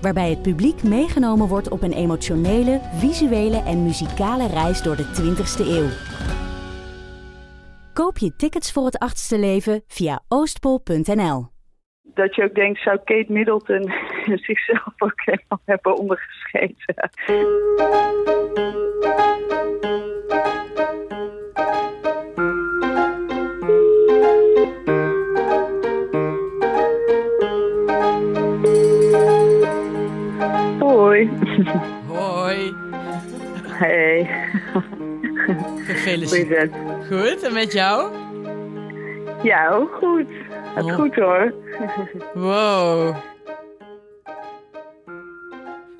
Waarbij het publiek meegenomen wordt op een emotionele, visuele en muzikale reis door de 20ste eeuw. Koop je tickets voor het achtste leven via oostpol.nl. Dat je ook denkt, zou Kate Middleton zichzelf ook helemaal hebben ondergescheten? Gefeliciteerd. Goed, en met jou? Ja, ook goed. Het oh. goed hoor. wow.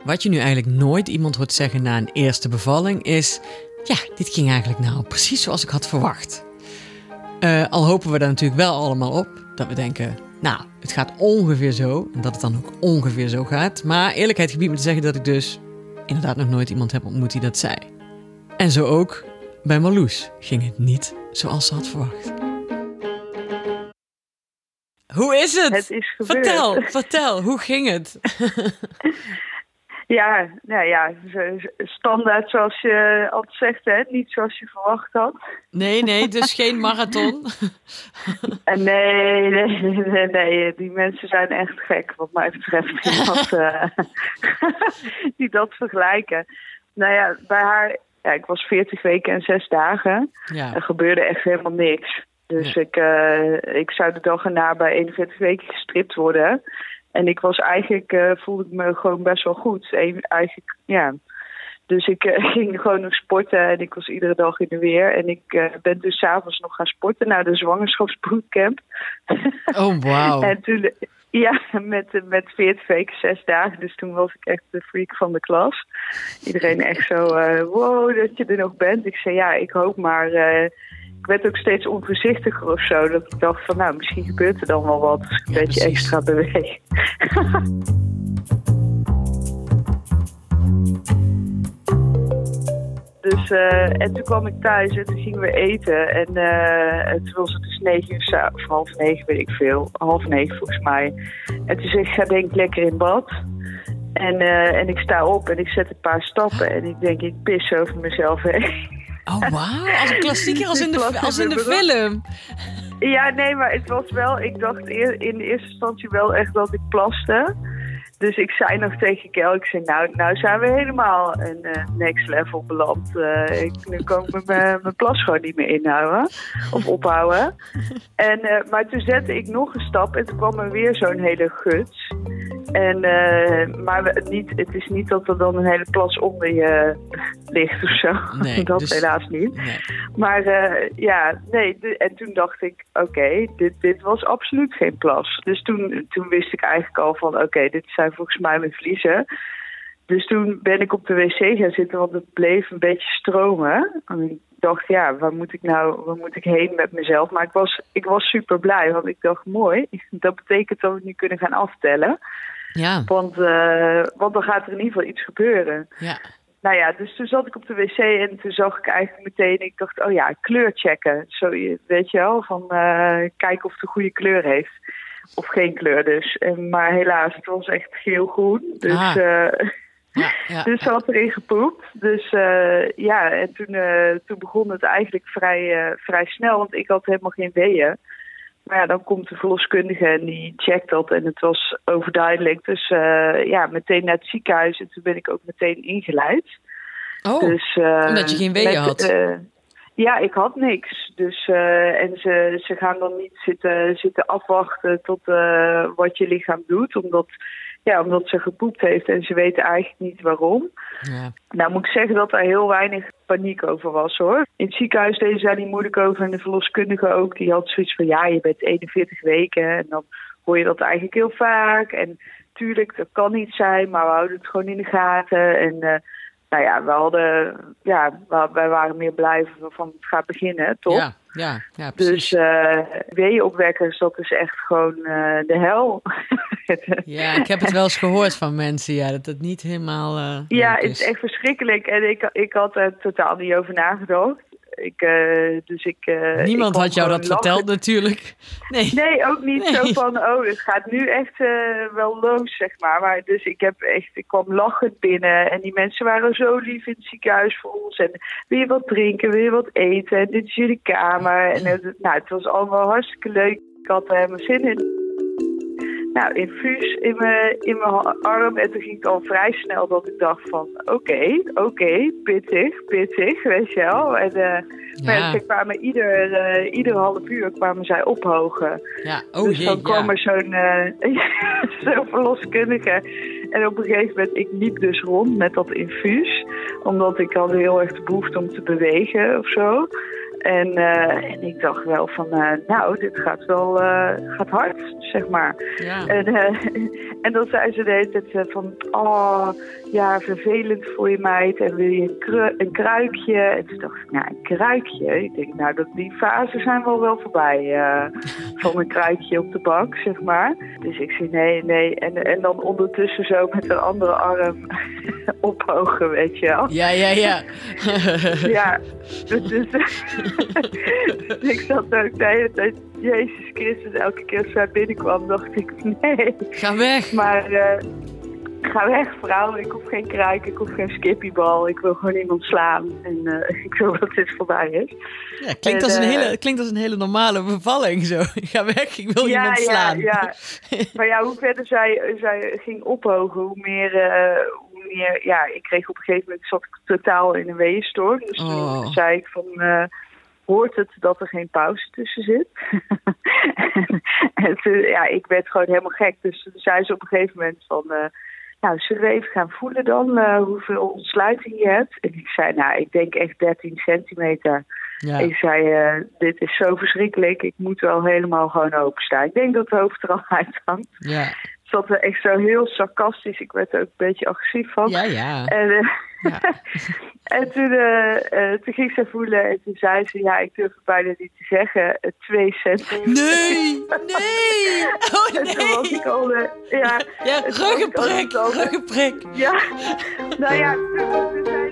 Wat je nu eigenlijk nooit iemand hoort zeggen na een eerste bevalling is... Ja, dit ging eigenlijk nou precies zoals ik had verwacht. Uh, al hopen we daar natuurlijk wel allemaal op. Dat we denken, nou, het gaat ongeveer zo. En dat het dan ook ongeveer zo gaat. Maar eerlijkheid gebied me te zeggen dat ik dus inderdaad nog nooit iemand heb ontmoet die dat zei. En zo ook bij Marloes ging het niet zoals ze had verwacht. Hoe is het? Het is vertel, vertel, hoe ging het? Ja, nou ja, standaard zoals je altijd zegt, hè? niet zoals je verwacht had. Nee, nee, dus geen marathon. nee, nee, nee, nee, die mensen zijn echt gek wat mij betreft die dat, uh, die dat vergelijken. Nou ja, bij haar, ja, ik was 40 weken en 6 dagen. Ja. Er gebeurde echt helemaal niks. Dus ik, uh, ik zou de dag erna bij 41 weken gestript worden. En ik was eigenlijk, uh, voelde ik me gewoon best wel goed. eigenlijk, ja. Dus ik uh, ging gewoon nog sporten en ik was iedere dag in de weer. En ik ben dus s'avonds nog gaan sporten naar de zwangerschapsbootcamp. Oh, wauw. en toen, ja, met, met 40 weken, zes dagen. Dus toen was ik echt de freak van de klas. Iedereen echt zo, wow, dat je er nog bent. Ik zei, ja, ik hoop maar ik werd ook steeds onvoorzichtiger of zo. Dat ik dacht van, nou, misschien gebeurt er dan wel wat als ik een beetje extra beweeg. Dus, uh, en toen kwam ik thuis en toen gingen we eten. En uh, toen was het dus negen uur, of half negen weet ik veel. Half negen volgens mij. En toen zei ik, ga denk ik lekker in bad. En, uh, en ik sta op en ik zet een paar stappen. En ik denk, ik pis over mezelf heen. Oh, wauw. Als een klassieker, als in de, als in de film. Ja, nee, maar het was wel... Ik dacht in de eerste instantie wel echt dat ik plaste. Dus ik zei nog tegen Kel, ik zei, nou, nou zijn we helemaal een uh, next level beland. Uh, ik, nu kan ik mijn plas gewoon niet meer inhouden of ophouden. En, uh, maar toen zette ik nog een stap en toen kwam er weer zo'n hele guts. En, uh, maar we, niet, het is niet dat er dan een hele plas onder je ligt of zo. Nee, dat dus, helaas niet. Nee. Maar uh, ja, nee. De, en toen dacht ik, oké, okay, dit, dit was absoluut geen plas. Dus toen, toen wist ik eigenlijk al van, oké, okay, dit zijn volgens mij mijn vliezen. Dus toen ben ik op de wc gaan zitten, want het bleef een beetje stromen. En ik dacht, ja, waar moet ik nou, waar moet ik heen met mezelf? Maar ik was, ik was super blij, want ik dacht, mooi, dat betekent dat we nu kunnen gaan aftellen. Ja. Want, uh, want dan gaat er in ieder geval iets gebeuren. Ja. Nou ja, dus toen zat ik op de wc en toen zag ik eigenlijk meteen, ik dacht, oh ja, kleur checken. Zo, weet je wel, van uh, kijken of het een goede kleur heeft. Of geen kleur dus. En, maar helaas, het was echt geel-groen. Dus, ah. uh, ja, ja, dus ze had erin gepoept. Dus uh, ja, en toen, toen begon het eigenlijk vrij, vrij snel, want ik had helemaal geen weeën. Maar ja, dan komt de verloskundige en die checkt dat en het was overduidelijk. Dus uh, ja, meteen naar het ziekenhuis en toen ben ik ook meteen ingeleid. Oh, dus, uh, omdat je geen weeën had? Ja, ik had niks. Dus, en ze, ze gaan dan niet zitten, zitten afwachten tot wat je lichaam doet. Omdat ja, omdat ze gepoept heeft en ze weten eigenlijk niet waarom. Ja. Nou moet ik zeggen dat er heel weinig paniek over was hoor. In het ziekenhuis deden ze daar niet moeilijk over en de verloskundige ook. Die had zoiets van ja, je bent 41 weken en dan hoor je dat eigenlijk heel vaak. En tuurlijk, dat kan niet zijn, maar we houden het gewoon in de gaten. En uh, nou ja, we hadden, ja, wij waren meer blij van het gaat beginnen, toch? Ja, ja, ja precies. Dus uh, weeopwekkers, dat is echt gewoon uh, de hel. ja, ik heb het wel eens gehoord van mensen, ja, dat het niet helemaal. Uh, ja, het is echt verschrikkelijk en ik, ik had er totaal niet over nagedacht. Ik, uh, dus ik, uh, Niemand ik had jou dat verteld natuurlijk. Nee, nee ook niet zo van, oh, het gaat nu echt uh, wel los, zeg maar. maar. Dus ik heb echt, ik kwam lachend binnen en die mensen waren zo lief in het ziekenhuis voor ons. En wil je wat drinken, wil je wat eten? En dit is jullie kamer. En het, nou, het was allemaal hartstikke leuk. Ik had er helemaal zin in nou, infuus in mijn, in mijn arm. En toen ging het al vrij snel dat ik dacht van, oké, oké, pittig, pittig, weet je wel. En uh, ja. ze kwamen ieder, uh, ieder half uur kwamen zij ophogen. Ja, oh dus jee, dan kwam ja. er zo'n uh, zo verloskundige. En op een gegeven moment, ik liep dus rond met dat infuus. Omdat ik had heel erg de behoefte om te bewegen of zo. En, uh, en ik dacht wel van, uh, nou, dit gaat wel uh, gaat hard, zeg maar. Ja. En, en dan zei ze de hele tijd van, oh, ja, vervelend voor je meid. En wil je een, kru een kruikje? En toen dacht ik, nou, een kruikje? Ik denk, nou, dat, die fase zijn wel wel voorbij. van een kruikje op de bank, zeg maar. Dus ik zei, nee, nee. En, en dan ondertussen zo met een andere arm ophogen, weet je wel. Ja, ja, ja. ja, dus... ik zat ook de hele tijd, Jezus Christus, elke keer als zij binnenkwam, dacht ik, nee. Ga weg. Maar uh, ga weg, vrouw. Ik hoef geen kruik, ik hoef geen skippybal. Ik wil gewoon iemand slaan. En uh, ik wil dat dit voorbij is. Ja, klinkt, En, als een eh, hele, klinkt als een hele normale bevalling zo. Ga weg, ik wil ja, iemand slaan. Ja, ja. maar ja, hoe verder zij, zij ging ophogen, hoe meer... Uh, hoe meer ja, ik kreeg op een gegeven moment zat ik totaal in een weeënstoor. Dus Oh. toen zei ik van... Hoort het dat er geen pauze tussen zit. en toen, ja, ik werd gewoon helemaal gek. Dus toen zei ze op een gegeven moment van... Uh, nou, zullen we even gaan voelen dan uh, hoeveel ontsluiting je hebt? En ik zei, nou, ik denk echt 13 centimeter. Ja. Ik zei, uh, dit is zo verschrikkelijk. Ik moet wel helemaal gewoon openstaan. Ik denk dat het hoofd er al uit hangt. Ja, zat er echt zo heel sarcastisch. Ik werd er ook een beetje agressief van. ja, ja. En, Ja. en toen, uh, uh, toen ging ze voelen en toen zei ze, ja, ik durf het bijna niet te zeggen, uh, twee centimeter. Nee, nee. Oh En toen was ik al, ja. Ja, ruggenprik, ruggenprik. Ja, nou ja, toen, toen zei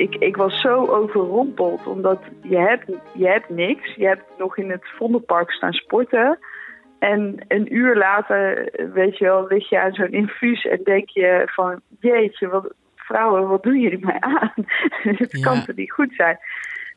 ik, ik was zo overrompeld, omdat je hebt, je hebt niks. Je hebt nog in het Vondelpark staan sporten. En een uur later, weet je wel, lig je aan zo'n infuus en denk je van... Jeetje, wat, vrouwen, wat doen jullie mij aan? Het Ja. kan toch niet goed zijn?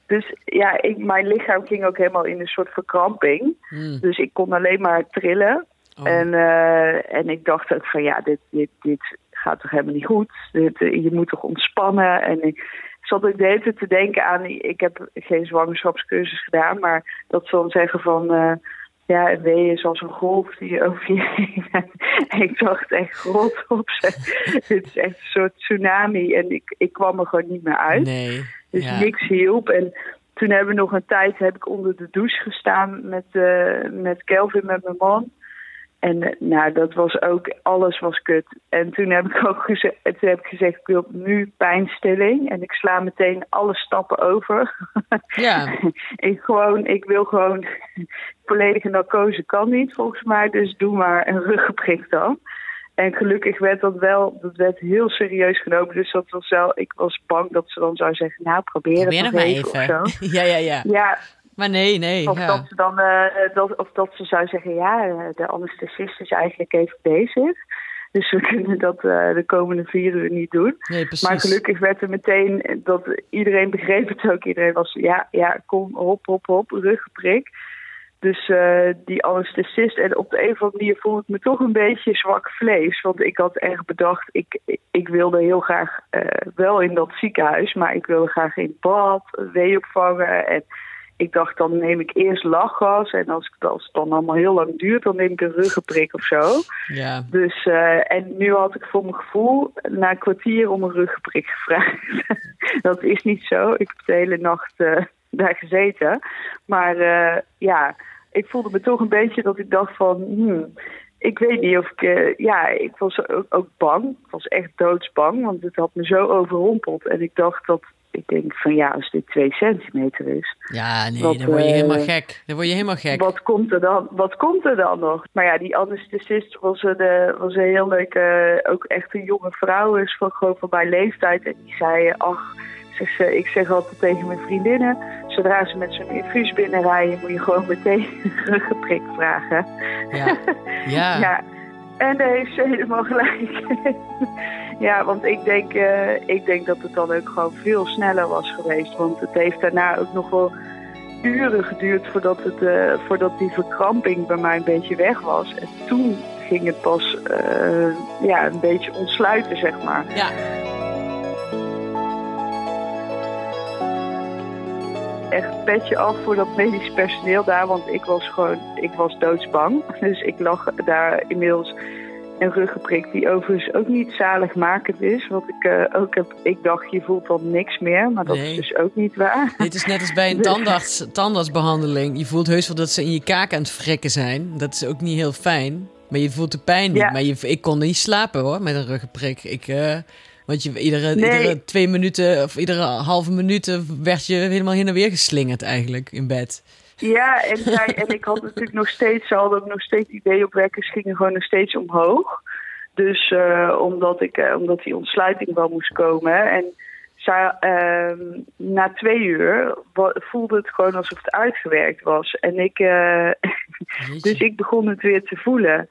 Dus ja, ik, mijn lichaam ging ook helemaal in een soort verkramping. Hmm. Dus ik kon alleen maar trillen. Oh. En, eh, en ik dacht ook van ja, dit, dit, dit gaat toch helemaal niet goed. Dit, eh, je moet toch ontspannen. En ik zat ook de hele tijd te denken aan, ik heb geen zwangerschapscursus gedaan, maar dat ze dan zeggen van eh, ja, een wee is als een golf die over je heen. En ik dacht echt, rot op zeg. Dit is echt een soort tsunami en ik, ik kwam er gewoon niet meer uit. Nee. Dus ja. niks hielp. En toen hebben we nog een tijd heb ik onder de douche gestaan met, eh, met Kelvin, met mijn man. En nou, dat was ook, alles was kut. En toen heb ik ook gezegd, toen heb ik gezegd, ik wil nu pijnstilling. En ik sla meteen alle stappen over. Ja. ik, gewoon, ik wil gewoon, volledige narcose kan niet volgens mij. Dus doe maar een ruggenprik dan. En gelukkig werd dat wel, dat werd heel serieus genomen. Dus dat was wel, ik was bang dat ze dan zou zeggen, nou probeer, Probeer het nog even, even. of zo. Ja, ja, ja. Ja, Maar nee, nee. of ja. dat ze dan, eh, dat, of dat ze zou zeggen, ja, eh, de anesthesist is eigenlijk even bezig. Dus we kunnen dat eh, de komende vier uur niet doen. Nee. Maar gelukkig werd er meteen, dat iedereen begreep het ook. Iedereen was, ja, ja, kom, hop, hop, hop, ruggenprik. Dus die anesthesist, en op de een of andere manier voelde ik me toch een beetje zwak vlees. Want ik had echt bedacht, ik, ik wilde heel graag wel in dat ziekenhuis, maar ik wilde graag in bad, wee opvangen. En ik dacht, dan neem ik eerst lachgas. En als, het dan allemaal heel lang duurt, dan neem ik een ruggenprik of zo. Ja. Dus, uh, en nu had ik voor mijn gevoel na een kwartier om een ruggenprik gevraagd. dat is niet zo. Ik heb de hele nacht uh, daar gezeten. Maar uh, ja, ik voelde me toch een beetje dat ik dacht van... Hmm, ik weet niet of ik... ja, ik was ook, ook bang. Ik was echt doodsbang, want het had me zo overrompeld. En ik dacht dat ik denk van ja, als dit twee centimeter is. Ja, nee, dan word je helemaal gek. Dan word je helemaal gek. Wat komt er dan, wat komt er dan nog? Maar ja, die anesthesist was een, was een heel leuke, ook echt een jonge vrouw, is van gewoon van mijn leeftijd. En die zei, ach, zeg, ik zeg altijd tegen mijn vriendinnen, zodra ze met zo'n infuus binnenrijden, moet je gewoon meteen een ruggenprik vragen. Ja. ja. ja. En daar heeft ze helemaal gelijk. Ja, want ik denk, uh, ik denk dat het dan ook gewoon veel sneller was geweest. Want het heeft daarna ook nog wel uren geduurd voordat, het, uh, voordat die verkramping bij mij een beetje weg was. En toen ging het pas uh, ja, een beetje ontsluiten, zeg maar. Ja. echt petje af voor dat medisch personeel daar. Want ik was gewoon, ik was doodsbang. Dus ik lag daar inmiddels een ruggenprik die overigens ook niet zaligmakend is. Wat ik uh, ook heb, ik dacht je voelt dan niks meer, maar dat Nee. is dus ook niet waar. Dit is net als bij een tandarts, tandartsbehandeling. Je voelt heus wel dat ze in je kaak aan het frekken zijn. Dat is ook niet heel fijn. Maar je voelt de pijn niet. Ja. Maar je, ik kon niet slapen hoor, met een ruggenprik. Ik, eh, want je, iedere, Nee. iedere twee minuten of iedere halve minuut werd je helemaal heen en weer geslingerd eigenlijk in bed. Ja, en, zij, en ik had natuurlijk nog steeds, ze hadden ook nog steeds ideeopwekkers gingen gewoon nog steeds omhoog. Dus eh, omdat, ik, eh, omdat die ontsluiting wel moest komen. En zij, ehm, na twee uur voelde het gewoon alsof het uitgewerkt was. En ik, eh, dus ik begon het weer te voelen.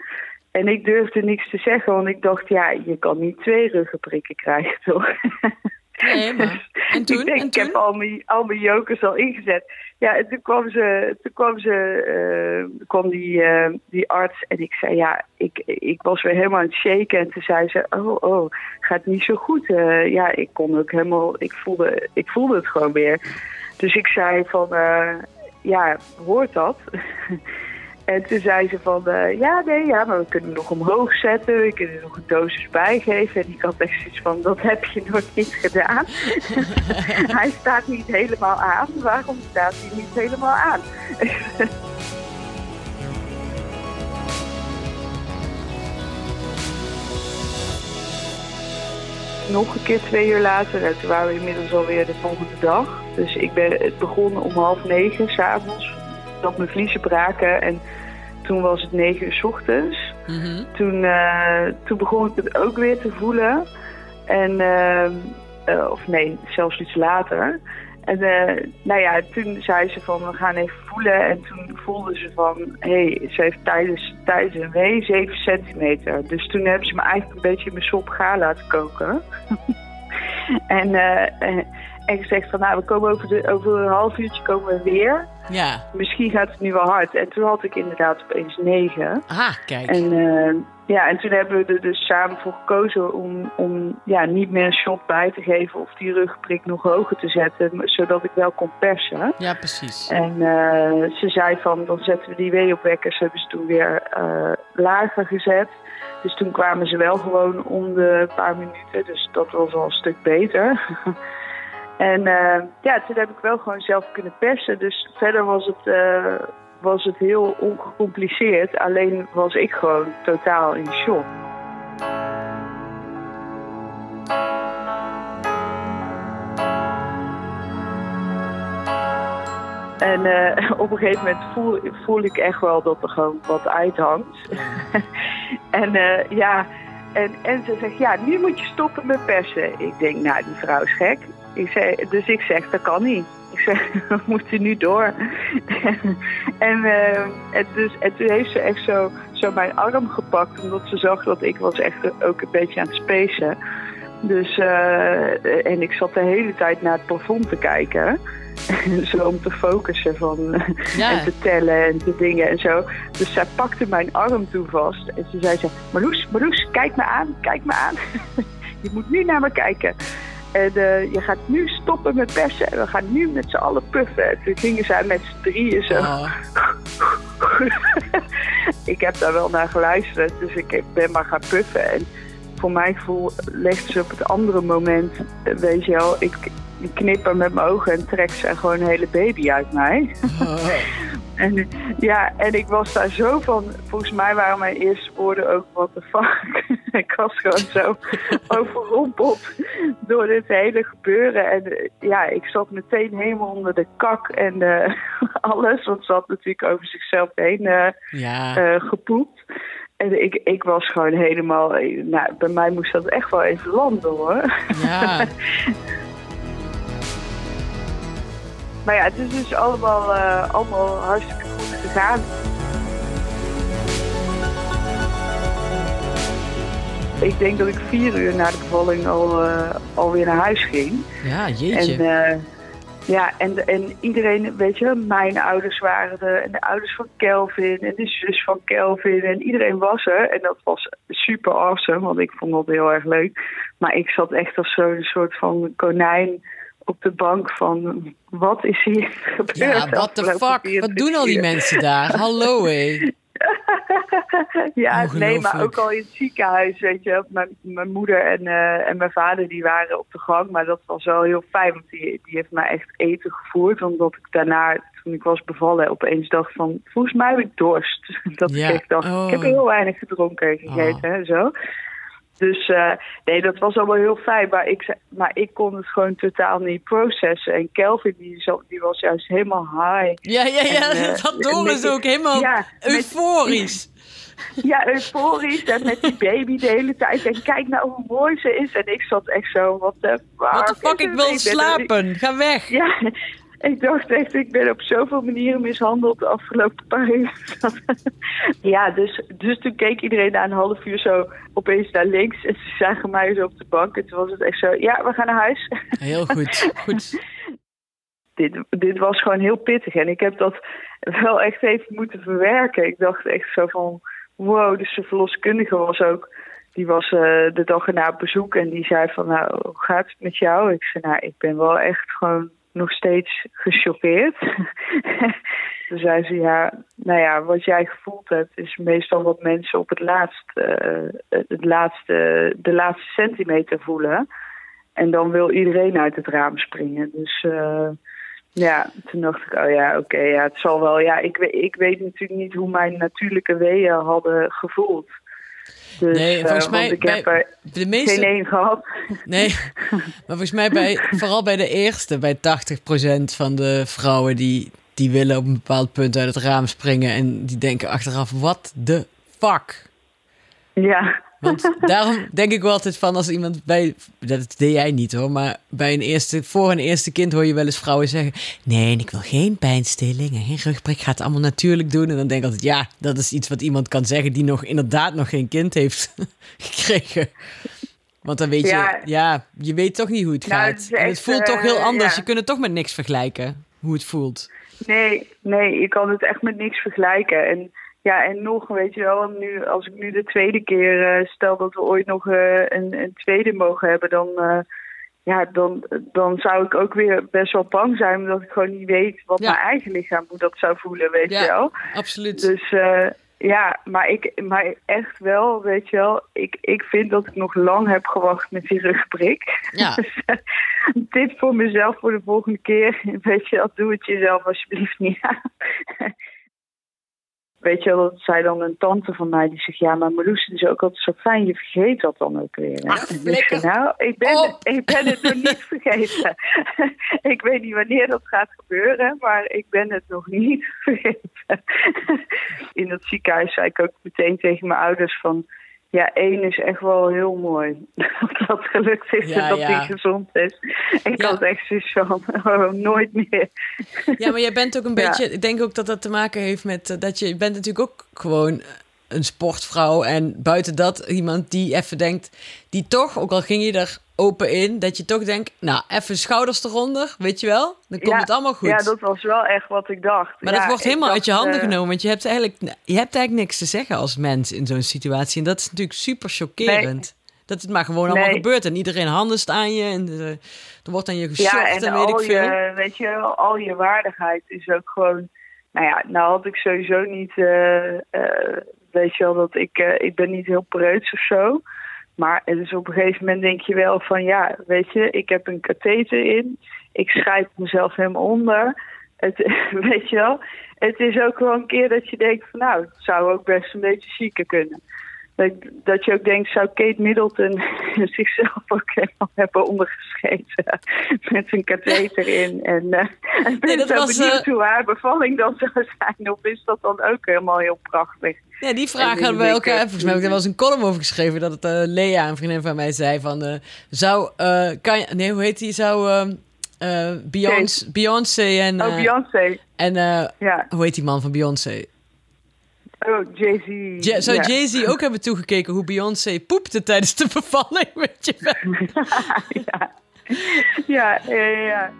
En ik durfde niks te zeggen, want ik dacht, ja, je kan niet twee ruggenprikken krijgen, toch? Nee, maar... En toen? ik denk, en ik heb al mijn, al mijn jokers al ingezet. Ja, en toen kwam ze, toen kwam ze, eh, kwam die, eh, die arts en ik zei, ja, ik, ik was weer helemaal aan het shaken. En toen zei ze, oh, oh, gaat niet zo goed. Eh, ja, ik kon ook helemaal, ik voelde, ik voelde het gewoon weer. Dus ik zei van, ja, hoort dat? En toen zei ze van, eh, ja, nee, ja, maar we kunnen nog omhoog zetten. We kunnen er nog een dosis bijgeven. En ik had echt zoiets van, dat heb je nog niet gedaan. hij staat niet helemaal aan. Waarom staat hij niet helemaal aan? nog een keer twee uur later. En toen waren we inmiddels alweer de volgende dag. Dus ik ben, het begon om half negen s'avonds. Dat mijn vliezen braken. En toen was het negen uur 's ochtends. Mhm. Toen, eh, toen begon ik het ook weer te voelen. En, eh, eh, of nee, zelfs iets later. En nou ja, toen zei ze van we gaan even voelen. En toen voelde ze van, hé, hey, ze heeft tijdens, tijdens een wee 7 centimeter. Dus toen hebben ze me eigenlijk een beetje in mijn sop gaar laten koken. en, en, gezegd van, nou, we komen over, de, over een half uurtje komen we weer. Ja. Misschien gaat het nu wel hard. En toen had ik inderdaad opeens 9. Ah, kijk. En, eh, ja, en toen hebben we er dus samen voor gekozen om, om ja, niet meer een shot bij te geven of die rugprik nog hoger te zetten, zodat ik wel kon persen. Ja, precies. En eh, ze zei van, dan zetten we die weeopwekkers, hebben ze toen weer eh, lager gezet. Dus toen kwamen ze wel gewoon om de paar minuten, dus dat was al een stuk beter. en eh, ja, toen heb ik wel gewoon zelf kunnen persen. Dus verder was het, eh, was het heel ongecompliceerd. Alleen was ik gewoon totaal in shock. En eh, op een gegeven moment voel, voel ik echt wel dat er gewoon wat uithangt. en ja, en, en ze zegt, ja, nu moet je stoppen met persen. Ik denk, nou, die vrouw is gek. Ik zei, dus ik zeg, dat kan niet. Ik zeg, we moeten nu door. en, eh, en, dus, en toen heeft ze echt zo, zo mijn arm gepakt, omdat ze zag dat ik was echt ook een beetje aan het spacen. Dus, eh, en ik zat de hele tijd naar het plafond te kijken. zo om te focussen van, Ja. en te tellen en te dingen en zo. Dus zij pakte mijn arm toen vast. En ze zei zo, Marloes, Marloes, kijk me aan, kijk me aan. Je moet nu naar me kijken. En eh, je gaat nu stoppen met persen en we gaan nu met z'n allen puffen. En toen gingen zij met z'n drieën zo. Oh. ik heb daar wel naar geluisterd, dus ik ben maar gaan puffen. En voor mijn gevoel legt ze op het andere moment, eh, weet je wel, ik, ik knipper met mijn ogen en trek ze gewoon een hele baby uit mij. Oh. En, ja, en ik was daar zo van. Volgens mij waren mijn eerste woorden ook: what the fuck. ik was gewoon zo overrompeld door dit hele gebeuren. En eh, ja, ik zat meteen helemaal onder de kak en eh, alles. Want ze had natuurlijk over zichzelf heen eh, Ja. gepoept. En ik, ik was gewoon helemaal. Nou, bij mij moest dat echt wel even landen hoor. Ja. Maar ja, het is dus allemaal, eh, allemaal hartstikke goed gegaan. Ik denk dat ik vier uur na de bevalling al, eh, alweer naar huis ging. Ja, En, jeetje. eh, ja, en, en iedereen, weet je, mijn ouders waren er. En de ouders van Kelvin en de zus van Kelvin. En iedereen was er. En dat was super awesome, want ik vond dat heel erg leuk. Maar ik zat echt als zo'n soort van konijn op de bank van... Wat is hier gebeurd? Ja, what the fuck? 24 Wat doen al die mensen daar? Hallo, hé. ja, nee, maar ook al in het ziekenhuis, weet je. Mijn, mijn moeder en, eh, en mijn vader die waren op de gang. Maar dat was wel heel fijn, want die, die heeft mij echt eten gevoerd. Omdat ik daarna, toen ik was bevallen, opeens dacht van... Volgens mij heb ik dorst. Dat Ja, ik dacht, oh. ik heb heel weinig gedronken en gegeten en zo. Dus eh, nee, dat was allemaal heel fijn. Maar ik, maar ik kon het gewoon totaal niet processen. En Kelvin, die, zo- die was juist helemaal high. Ja, ja, ja. En, eh, dat Doris met- ook helemaal Ja, met- euforisch. Ja, euforisch en met die baby de hele tijd. En kijk nou hoe mooi ze is. En ik zat echt zo, wat de fuck. What the fuck, ik wil slapen. Ga weg. Ja, ik dacht echt, ik ben op zoveel manieren mishandeld de afgelopen paar uur. ja, dus, dus toen keek iedereen na een half uur zo opeens naar links. En ze zagen mij zo op de bank. En toen was het echt zo, ja, we gaan naar huis. Heel goed. Goed. dit, dit was gewoon heel pittig. En ik heb dat wel echt even moeten verwerken. Ik dacht echt zo van, wow, dus de verloskundige was ook... Die was eh, de dag erna op bezoek en die zei van, nou, hoe gaat het met jou? Ik zei, nou, ik ben wel echt gewoon nog steeds gechoqueerd. Toen zei ze, ja, nou ja, wat jij gevoeld hebt... is meestal wat mensen op het laatst, eh, het laatste, de laatste centimeter voelen... En dan wil iedereen uit het raam springen. Dus eh, ja, toen dacht ik, oh ja, oké, ja, het zal wel. Ja, ik, ik weet natuurlijk niet hoe mijn natuurlijke weeën hadden gevoeld. Dus, Nee, eh, volgens mij ik bij heb er De geen meeste... één gehad. Nee, maar volgens mij bij, vooral bij de eerste, bij 80% van de vrouwen die, die willen op een bepaald punt uit het raam springen en die denken achteraf, what the fuck? Ja, Want daarom denk ik wel altijd van als iemand bij, dat deed jij niet hoor, maar bij een eerste, voor een eerste kind hoor je wel eens vrouwen zeggen, nee, en ik wil geen pijnstilling en geen rugprik, ga het allemaal natuurlijk doen. En dan denk ik altijd, ja, dat is iets wat iemand kan zeggen die nog inderdaad nog geen kind heeft gekregen. Want dan weet je, ja, je weet toch niet hoe het Nou, gaat. het voelt toch heel eh, anders. ja. Je kunt het toch met niks vergelijken, hoe het voelt. nee, nee, ik kan het echt met niks vergelijken. En ja, en nog, weet je wel, nu, als ik nu de tweede keer, eh, stel dat we ooit nog eh, een, een tweede mogen hebben, dan, eh, ja, dan, dan zou ik ook weer best wel bang zijn, omdat ik gewoon niet weet wat Ja. mijn eigen lichaam hoe dat zou voelen, weet Ja. je wel. Absoluut. Dus ja, maar, ik, maar echt wel, weet je wel, ik, ik vind dat ik nog lang heb gewacht met die rugprik. Ja. Dus, tip voor mezelf voor de volgende keer, weet je wel, doe het jezelf alsjeblieft niet aan. Weet je wel, dat zei dan een tante van mij die zegt, ja, maar Marloes, is ook altijd zo fijn, je vergeet dat dan ook weer. Ach, ik nou, ik ben, op. het, ik ben het nog niet vergeten. ik weet niet wanneer dat gaat gebeuren, maar ik ben het nog niet vergeten. In dat ziekenhuis zei ik ook meteen tegen mijn ouders van... Ja, één is echt wel heel mooi. Dat gelukt is Ja, en dat ja. hij gezond is. Ik Ja. had echt zoiets van, oh, nooit meer. Ja, maar jij bent ook een beetje. Ik denk ook dat dat te maken heeft met eh, dat je, je bent natuurlijk ook gewoon eh, een sportvrouw. En buiten dat iemand die even denkt, die toch, ook al ging je er open in, dat je toch denkt, nou, even schouders eronder, weet je wel? Dan komt Ja, het allemaal goed. Ja, dat was wel echt wat ik dacht. maar Ja, dat wordt helemaal uit je handen eh, genomen. Want je hebt, eigenlijk, je hebt eigenlijk niks te zeggen als mens in zo'n situatie. En dat is natuurlijk super chockerend. Dat Dat het maar gewoon allemaal Nee. gebeurt en iedereen handest aan je en eh, er wordt aan je geschopt Ja, en, en weet ik veel. je, weet je, wel, al je waardigheid is ook gewoon. Nou ja, nou had ik sowieso niet, eh, weet je wel, dat ik, ik ben niet heel preuts of zo. Maar is op een gegeven moment denk je wel van, ja, weet je, ik heb een katheter in, ik schrijf mezelf helemaal onder. Het, weet je wel, het is ook wel een keer dat je denkt van, nou, het zou ook best een beetje zieker kunnen. Dat, je ook denkt, zou Kate Middleton zichzelf ook helemaal hebben ondergeschreven met een katheter in. En eh ik ben Nee, zo was, benieuwd eh, hoe haar bevalling dan zou zijn. Of is dat dan ook helemaal heel prachtig? Ja, die vraag En hadden we ik, elkaar. eh, Volgens mij heb ik er wel eens een column over geschreven. Dat het Lea, een vriendin van mij, zei van... zou, kan je, nee, hoe heet die? Zou ehm, eh, Beyoncé, Beyoncé en... oh, Beyoncé. en Ja. hoe heet die man van Beyoncé? Oh, Jay-Z. Ja, zou ja. Jay-Z ook hebben toegekeken hoe Beyoncé poepte tijdens de bevalling? Weet je wel? ja. ja, ja, ja.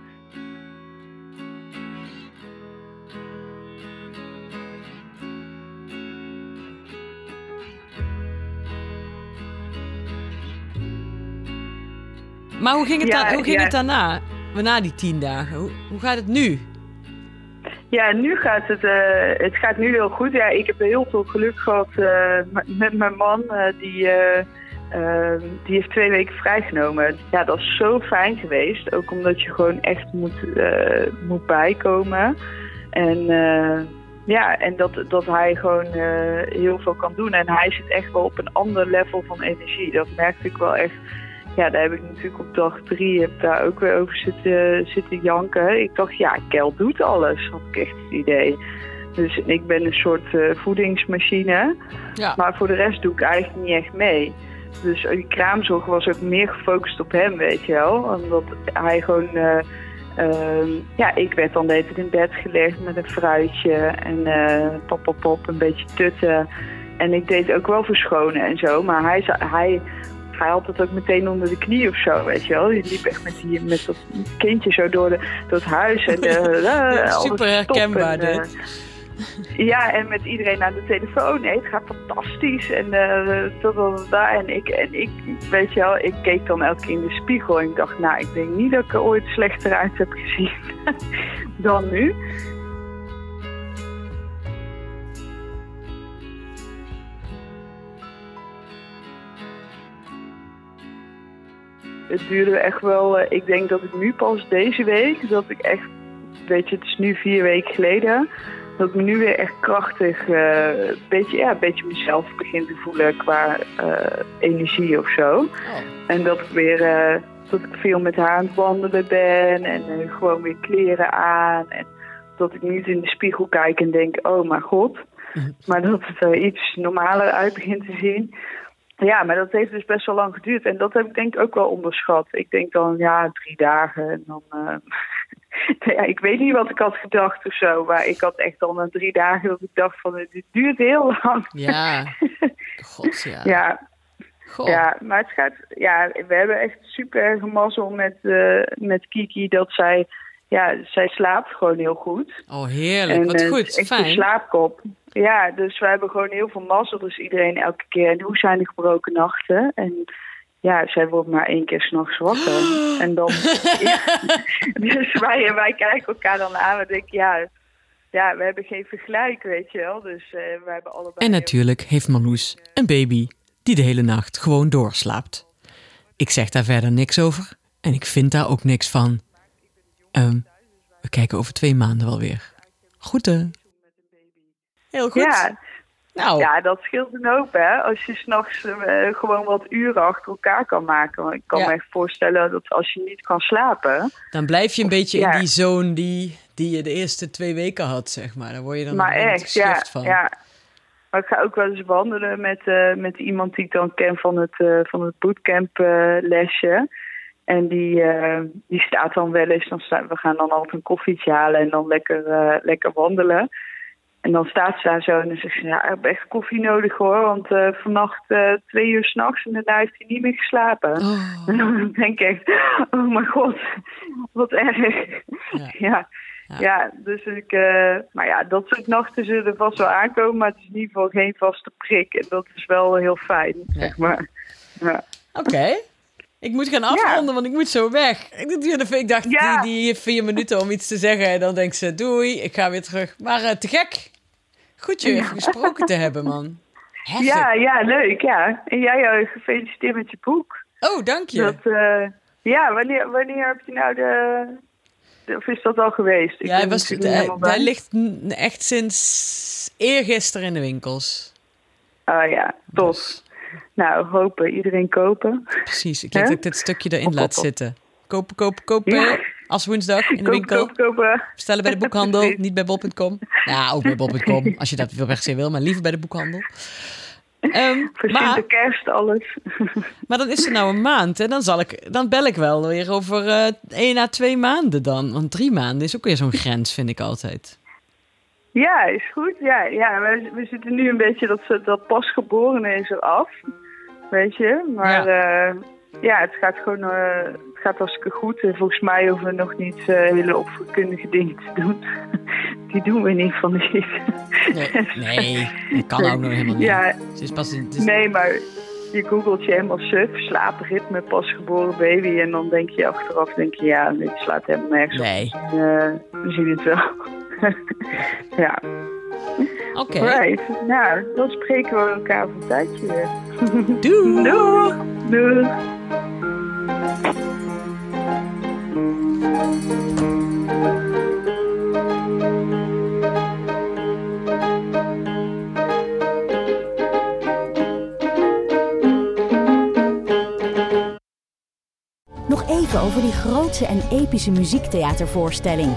Maar hoe ging het, Ja, dan, hoe ging ja. het daarna? Na die tien dagen. Hoe, hoe gaat het nu? Ja, nu gaat het, eh, het gaat nu heel goed. Ja, ik heb heel veel geluk gehad eh, met- mijn man. eh, die, die heeft twee weken vrijgenomen. Ja, dat is zo fijn geweest. Ook omdat je gewoon echt moet, moet bijkomen. En ja, en dat, dat hij gewoon heel veel kan doen. En hij zit echt wel op een ander level van energie. Dat merkte ik wel echt. Ja, daar heb ik natuurlijk op dag drie heb daar ook weer over zitten, zitten janken. Ik dacht, ja, Kel doet alles, had ik echt het idee. Dus ik ben een soort eh, voedingsmachine. Ja. Maar voor de rest doe ik eigenlijk niet echt mee. Dus die kraamzorg was ook meer gefocust op hem, weet je wel. Omdat hij gewoon... eh, ehm, ja, ik werd dan de in bed gelegd met een fruitje. En pop, pop, pop, een beetje tutten. En ik deed ook wel verschonen en zo. Maar hij, hij, hij had het ook meteen onder de knie of zo, weet je wel. Die liep echt met, die, met dat kindje zo door, de, door het huis. En, eh, Ja, super herkenbaar en, eh, dit. ja, en met iedereen aan de telefoon. Nee, het gaat fantastisch. En, dat, dat, dat. en, ik, en ik, weet je wel, ik keek dan elke keer in de spiegel. En ik dacht, nou, ik denk niet dat ik er ooit slechter uit heb gezien dan nu. Het duurde echt wel, eh, ik denk dat ik nu pas deze week, dat ik echt, weet je, het is nu vier weken geleden, dat ik me nu weer echt krachtig, eh, een beetje, ja, een beetje mezelf begin te voelen qua eh, energie of zo. Oh. En dat ik weer, eh, dat ik veel met haar aan het wandelen ben en eh, gewoon weer kleren aan. En dat ik niet in de spiegel kijk en denk, oh mijn god. Maar dat het er iets normaler uit begint te zien. Ja, maar dat heeft dus best wel lang geduurd. En dat heb ik denk ik ook wel onderschat. Ik denk dan, ja, drie dagen. En dan, eh, ja, ik weet niet wat ik had gedacht of zo. Maar ik had echt al na drie dagen dat ik dacht van, dit duurt heel lang. Ja. God, ja. Ja, Goh. ja, maar het gaat. Ja, we hebben echt super erg mazzel met, eh, met Kiki dat zij. Ja, zij slaapt gewoon heel goed. Oh, heerlijk. Wat eh, goed. echt een Fijn. slaapkop. Ja, dus we hebben gewoon heel veel mazzel. Dus iedereen elke keer. En hoe zijn de gebroken nachten? En ja, zij wordt maar één keer s'nachts wakker. En dan. ja. Dus wij, wij kijken elkaar dan aan. We denken, ja, ja, we hebben geen vergelijk, weet je wel. Dus eh we hebben allebei. En natuurlijk heeft Marloes een baby die de hele nacht gewoon doorslaapt. Ik zeg daar verder niks over en ik vind daar ook niks van. Ehm, we kijken over twee maanden wel weer. Groeten. Heel goed. Ja, nou, Ja, dat scheelt een hoop, hè. Als je s'nachts uh, gewoon wat uren achter elkaar kan maken. Want ik kan Ja. me echt voorstellen dat als je niet kan slapen... dan blijf je een beetje ja. in die zone die, die je de eerste twee weken had, zeg maar. Daar word je dan maar een echt, ja, van. ja. Maar ik ga ook wel eens wandelen met, eh, met iemand die ik dan ken van het, eh, van het bootcamp lesje. En die, die staat dan wel eens, dan we gaan dan altijd een koffietje halen en dan lekker, lekker wandelen. En dan staat ze daar zo en dan zegt ze, ja, ik heb echt koffie nodig hoor. Want eh, vannacht eh, twee uur s'nachts en daarna heeft hij niet meer geslapen. Oh, En dan denk ik oh mijn god, wat erg. Ja. Ja, Ja. ja. dus ik, eh, maar ja, dat soort nachten zullen er vast wel aankomen, maar het is in ieder geval geen vaste prik. En dat is wel heel fijn, zeg maar. Ja. Oké. Ik moet gaan afronden, want ik moet zo weg. Ik, dacht, Ja. die, die vier minuten om iets te zeggen. En dan denkt ze, doei, ik ga weer terug. Maar eh, te gek. Goed je even gesproken te hebben, man. Heftig. Ja, ja, leuk, ja. En jij uh, gefeliciteerd met je boek. Oh, dank je. Dat, eh, ja, wanneer, wanneer heb je nou de, de... Of is dat al geweest? Ik ja, hij was, hij, hij ligt echt sinds eergisteren in de winkels. Oh ja, tof. Dus, Nou, hopen. Iedereen kopen. precies. Ik denk dat ik dit stukje erin laat zitten. Kopen, kopen, kopen. Ja. Als woensdag in de Kopen, winkel. kopen, kopen. Bestellen bij de boekhandel, niet bij bol.com. Ja, ook bij bol.com, als je dat wil per se wil, maar liever bij de boekhandel. Voor maar, Sinterkerst, alles. maar dan is er nou een maand en dan, zal ik, dan bel ik wel weer over eh één à twee maanden dan. Want drie maanden is ook weer zo'n grens, vind ik altijd. Ja, is goed. Ja, ja we, we zitten nu een beetje dat, ze- dat pasgeborene is eraf. Weet je. Maar ja, ja het gaat gewoon eh, het gaat hartstikke goed. En volgens mij hoeven we nog niet eh, hele opvoedkundige dingen te doen. Die doen we in ieder geval niet. Nee, nee dat kan ook nog helemaal niet. Ja, Het is pas in, het is- nee, maar je googelt je helemaal suf, slaapritme, pasgeboren baby. En dan denk je achteraf, denk je, ja, dit slaat helemaal nergens op. Nee, Eh, we zien het wel. Ja, oké. right. Nou, dan spreken we elkaar voor een tijdje weer. Doei! Doeg! Doeg! Nog even over die grootse en epische muziektheatervoorstelling.